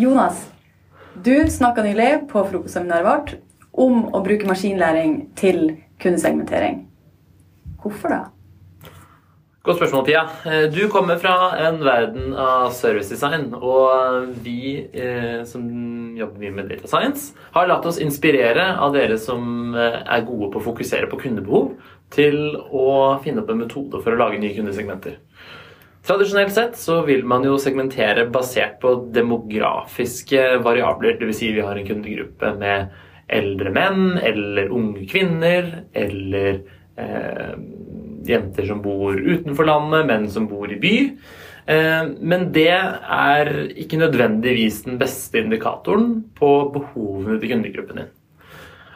Jonas, du snakka nylig på frokostseminaret vårt om å bruke maskinlæring til kundesegmentering. Hvorfor da? Godt spørsmål, Pia. Eh, du kommer fra en verden av servicedesign. Og vi eh, som jobber mye med data science, har latt oss inspirere av dere som eh, er gode på å fokusere på kundebehov, til å finne opp en metode for å lage nye kundesegmenter. Tradisjonelt sett så vil man jo segmentere basert på demografiske variabler. Dvs. Si vi har en kundegruppe med eldre menn eller unge kvinner eller eh, jenter som bor utenfor landet, menn som bor i by. Eh, men det er ikke nødvendigvis den beste indikatoren på behovene til kundegruppen din.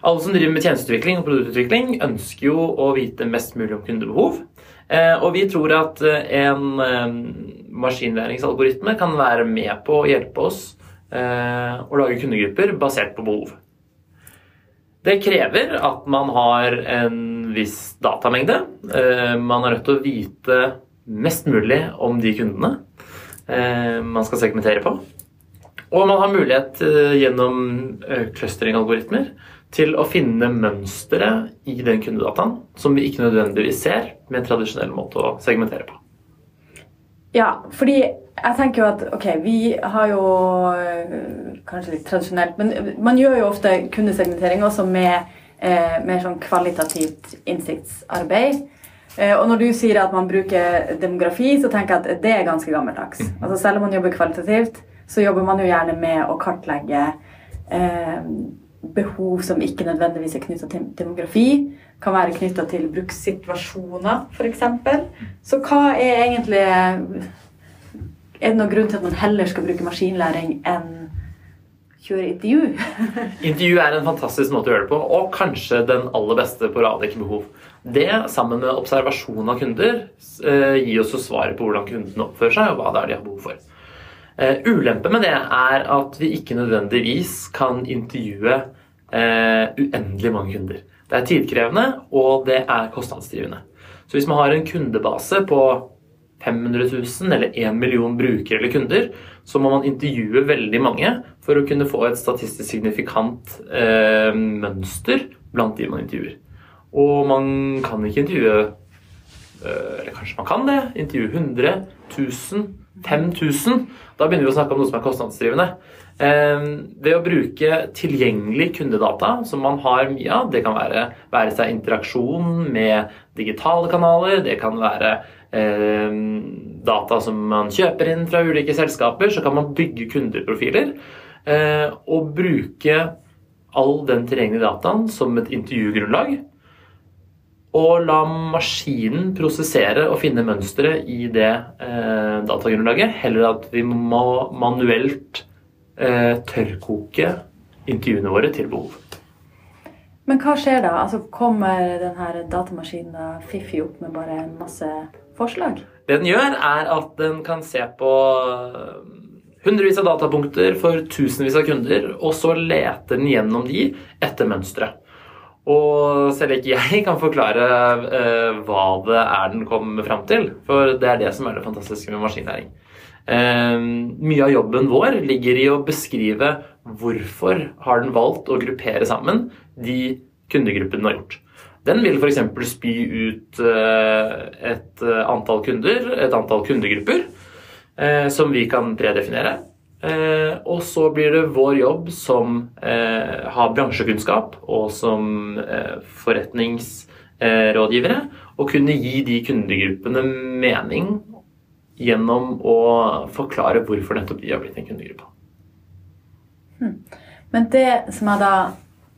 Alle som driver med tjenesteutvikling og produktutvikling, ønsker jo å vite mest mulig om kundebehov. Eh, og vi tror at en maskinlæringsalgoritme kan være med på å hjelpe oss å lage kundegrupper basert på behov. Det krever at man har en viss datamengde. Eh, man er nødt til å vite mest mulig om de kundene eh, man skal segmentere på. Og man har mulighet eh, gjennom clustering-algoritmer til å finne mønstre i den kundedataen som vi ikke nødvendigvis ser med en tradisjonell måte å segmentere på. Ja, fordi jeg tenker jo at ok, vi har jo kanskje litt tradisjonelt, men man gjør jo ofte kundesegmentering også med eh, mer sånn kvalitativt innsiktsarbeid. Eh, og når du sier at man bruker demografi, så tenker jeg at det er ganske gammeldags. Mm. Altså Selv om man jobber kvalitativt, så jobber man jo gjerne med å kartlegge eh, behov som ikke nødvendigvis er knytta til demografi. Kan være knytta til brukssituasjoner, f.eks. Så hva er egentlig Er det noen grunn til at man heller skal bruke maskinlæring enn kjøre intervju. intervju er en fantastisk måte å gjøre det på, og kanskje den aller beste på å avdekke behov. Det, sammen med observasjon av kunder, eh, gir oss svaret på hvordan kundene oppfører seg, og hva det er de har behov for. Uh, ulempe med det er at vi ikke nødvendigvis kan intervjue uh, uendelig mange kunder. Det er tidkrevende, og det er kostnadsdrivende. Så hvis man har en kundebase på 500 000 eller 1 million brukere eller kunder, så må man intervjue veldig mange for å kunne få et statistisk signifikant eh, mønster blant de man intervjuer. Og man kan ikke intervjue Eller kanskje man kan det. Intervjue 100 000, 5000. Da begynner vi å snakke om noe som er kostnadsdrivende. Eh, ved å bruke tilgjengelig kundedata, som man har mye av, det kan være, være seg interaksjon med digitale kanaler, det kan være Eh, data som man kjøper inn fra ulike selskaper, så kan man bygge kundeprofiler eh, og bruke all den tilgjengelige dataen som et intervjugrunnlag. Og la maskinen prosessere og finne mønstre i det eh, datagrunnlaget, heller at vi må manuelt eh, tørrkoke intervjuene våre til behov. Men hva skjer da? Altså, kommer denne datamaskinen da fiffig opp med bare en masse forslag? Det den gjør, er at den kan se på eh, hundrevis av datapunkter for tusenvis av kunder, og så leter den gjennom de etter mønstre. Og selv ikke jeg kan forklare uh, hva det er den kommer fram til, for det er det som er det fantastiske med maskinlæring. Uh, mye av jobben vår ligger i å beskrive hvorfor har den valgt å gruppere sammen de kundegruppene den har gjort. Den vil f.eks. spy ut eh, et eh, antall kunder, et antall kundegrupper, eh, som vi kan predefinere. Og så blir det vår jobb som har bransjekunnskap og som forretningsrådgivere å kunne gi de kundegruppene mening gjennom å forklare hvorfor nettopp de har blitt en kundegruppe. Hmm. Men det som jeg da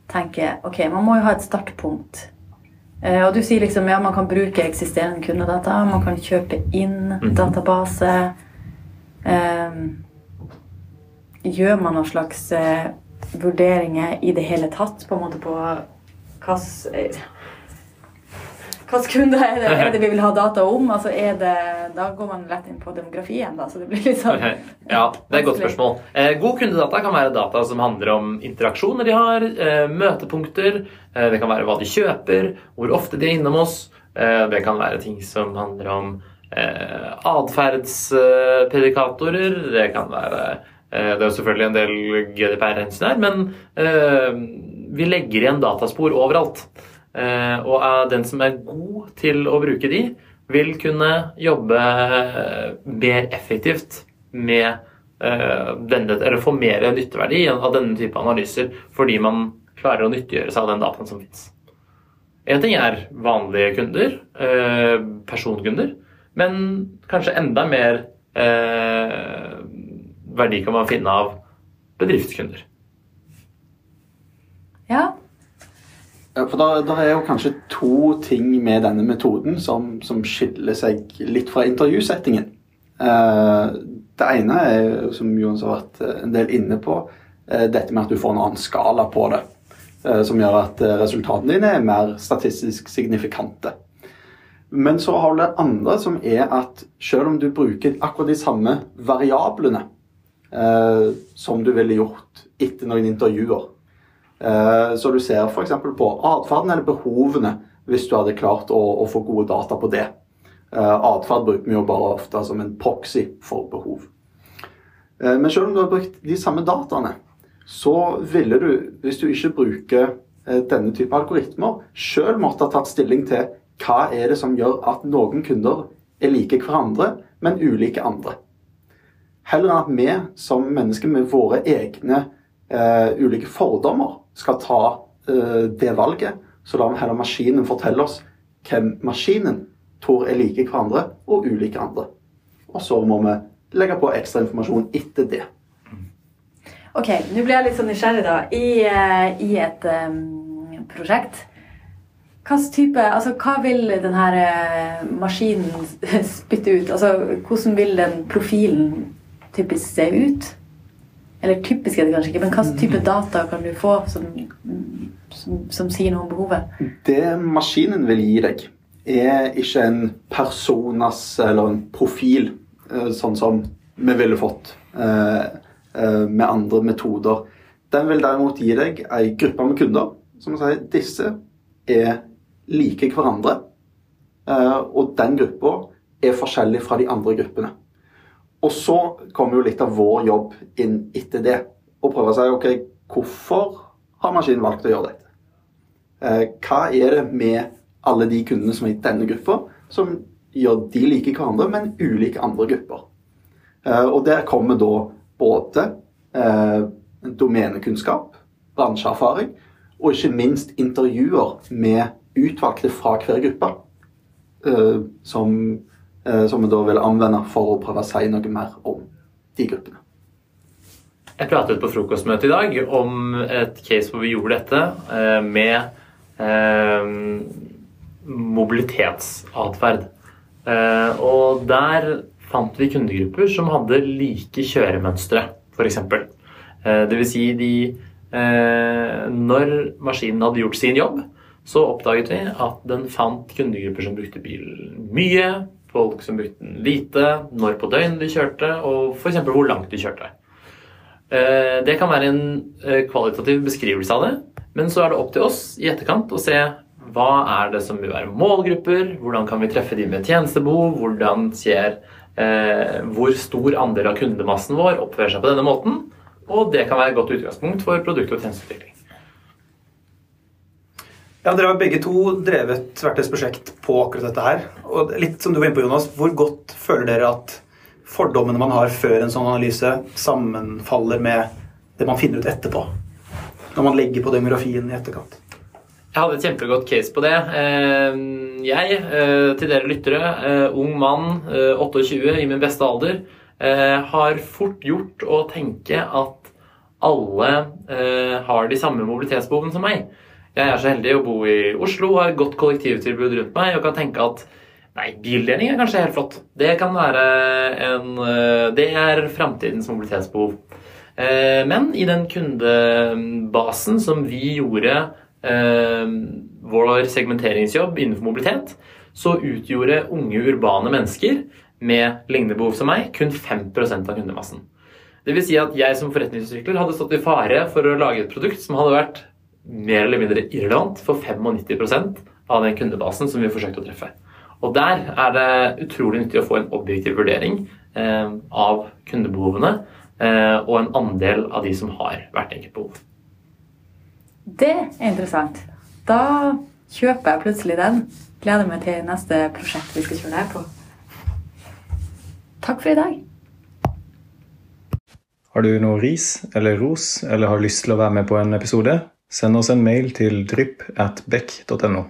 tenker Ok, man må jo ha et startpunkt Eh, og du sier liksom ja, man kan bruke eksisterende kundedata, man kan kjøpe inn mm. database. Eh, gjør man noen slags eh, vurderinger i det hele tatt på en måte på hvilke kunder er det, er det, vi vil ha data om? Altså det, da går man lett inn på demografien. Da, så det blir litt sånn Ja, det er et godt spørsmål. Eh, god kundedata kan være data som handler om interaksjoner de har, eh, møtepunkter. Eh, det kan være hva de kjøper, hvor ofte de er innom oss. Eh, det kan være ting som handler om eh, atferdspredikatorer. Det kan være Eh, det er jo selvfølgelig en del GDPR-hensyn her, men eh, vi legger igjen dataspor overalt. Eh, og den som er god til å bruke de, vil kunne jobbe mer effektivt med denne, eller få mer nytteverdi av denne type analyser fordi man klarer å nyttiggjøre seg av den dataen som fins. En ting er vanlige kunder, personkunder, men kanskje enda mer verdi kan man finne av bedriftskunder. Ja. For da er jo kanskje to ting med denne metoden som, som skiller seg litt fra intervjusettingen. Eh, det ene er, som Jonas har vært eh, en del inne på, eh, dette med at du får en annen skala på det. Som gjør at resultatene dine er mer statistisk signifikante. Men så har du det andre, som er at selv om du bruker akkurat de samme variablene, eh, som du ville gjort etter noen intervjuer. Eh, så du ser f.eks. på atferden eller behovene hvis du hadde klart å, å få gode data på det. Eh, Atferd bruker vi jo bare ofte som en proxy for behov. Eh, men selv om du har brukt de samme dataene, så ville du, hvis du ikke bruker denne type algoritmer, sjøl måtte ha tatt stilling til hva er det som gjør at noen kunder er like hverandre, men ulike andre. Heller at vi som mennesker med våre egne eh, ulike fordommer skal ta eh, det valget, så lar vi heller maskinen fortelle oss hvem maskinen tror er like hverandre og ulike andre. Og så må vi legge på ekstra informasjon etter det. Ok, nå blir jeg litt sånn nysgjerrig, da. I, uh, i et um, prosjekt Type, altså, hva vil denne maskinen spytte ut? Altså, hvordan vil den profilen typisk se ut? Eller typisk er det kanskje ikke, men hva type data kan du få som, som, som sier noe om behovet? Det maskinen vil gi deg, er ikke en personas eller en profil, eh, sånn som vi ville fått eh, eh, med andre metoder. Den vil derimot gi deg ei gruppe med kunder som sier disse er like hverandre. Og den gruppa er forskjellig fra de andre gruppene. Og så kommer jo litt av vår jobb inn etter det. Og prøve å si ok, hvorfor har maskinen valgt å gjøre dette? Eh, hva er det med alle de kundene som er i denne gruppa, som gjør de like hverandre, men ulike andre grupper? Eh, og der kommer da både eh, domenekunnskap, bransjeerfaring, og ikke minst intervjuer med utvalgte fra hver gruppe. Som som vi da vil anvende for å prøve å si noe mer om de gruppene. Jeg pratet på frokostmøtet i dag om et case hvor vi gjorde dette eh, med eh, mobilitetsatferd. Og der fant vi kundegrupper som hadde like kjøremønstre, f.eks. Det vil si de Når maskinen hadde gjort sin jobb, så oppdaget vi at den fant kundegrupper som brukte bilen mye, folk som brukte den lite, når på døgnet de kjørte, og f.eks. hvor langt de kjørte. Eh, det kan være en eh, kvalitativ beskrivelse av det, men så er det opp til oss i etterkant å se hva er det som vil være målgrupper, hvordan kan vi treffe de med tjenestebehov, hvordan ser eh, hvor stor andel av kundemassen vår oppfører seg på denne måten, og det kan være et godt utgangspunkt for produkt- og tjenesteutvikling. Ja, Dere har begge to drevet hvert deres prosjekt på akkurat dette her. Og litt som du var inne på, Jonas, Hvor godt føler dere at fordommene man har før en sånn analyse, sammenfaller med det man finner ut etterpå? Når man legger på demografien i etterkant? Jeg hadde et kjempegodt case på det. Eh, jeg, eh, til dere lyttere, eh, ung mann, 28, i min beste alder, har fort gjort å tenke at alle har de samme mobilitetsbehovene som meg. Jeg er så heldig å bo i Oslo, har et godt kollektivtilbud rundt meg og kan tenke at nei, bildeling er kanskje helt flott. Det kan være en eh, Det er framtidens mobilitetsbehov. Eh, men i den kundebasen som vi gjorde eh, vår segmenteringsjobb innenfor mobilitet, så utgjorde unge urbane mennesker med lignende behov som meg kun 5% av kundemassen. Vil si at jeg som forretningsutvikler hadde stått i fare for å lage et produkt som hadde vært mer eller mindre irrelevant for 95% av den kundebasen som vi forsøkte å treffe. Og der er det utrolig nyttig å få en objektiv vurdering eh, av kundebehovene eh, og en andel av de som har hvert enkelt behov. Det er interessant. Da kjøper jeg plutselig den. Gleder meg til neste prosjekt vi skal kjøre her på. Takk for i dag. Har du noe ris eller ros, eller har lyst til å være med på en episode? Send oss en mail til drypp at beck.no.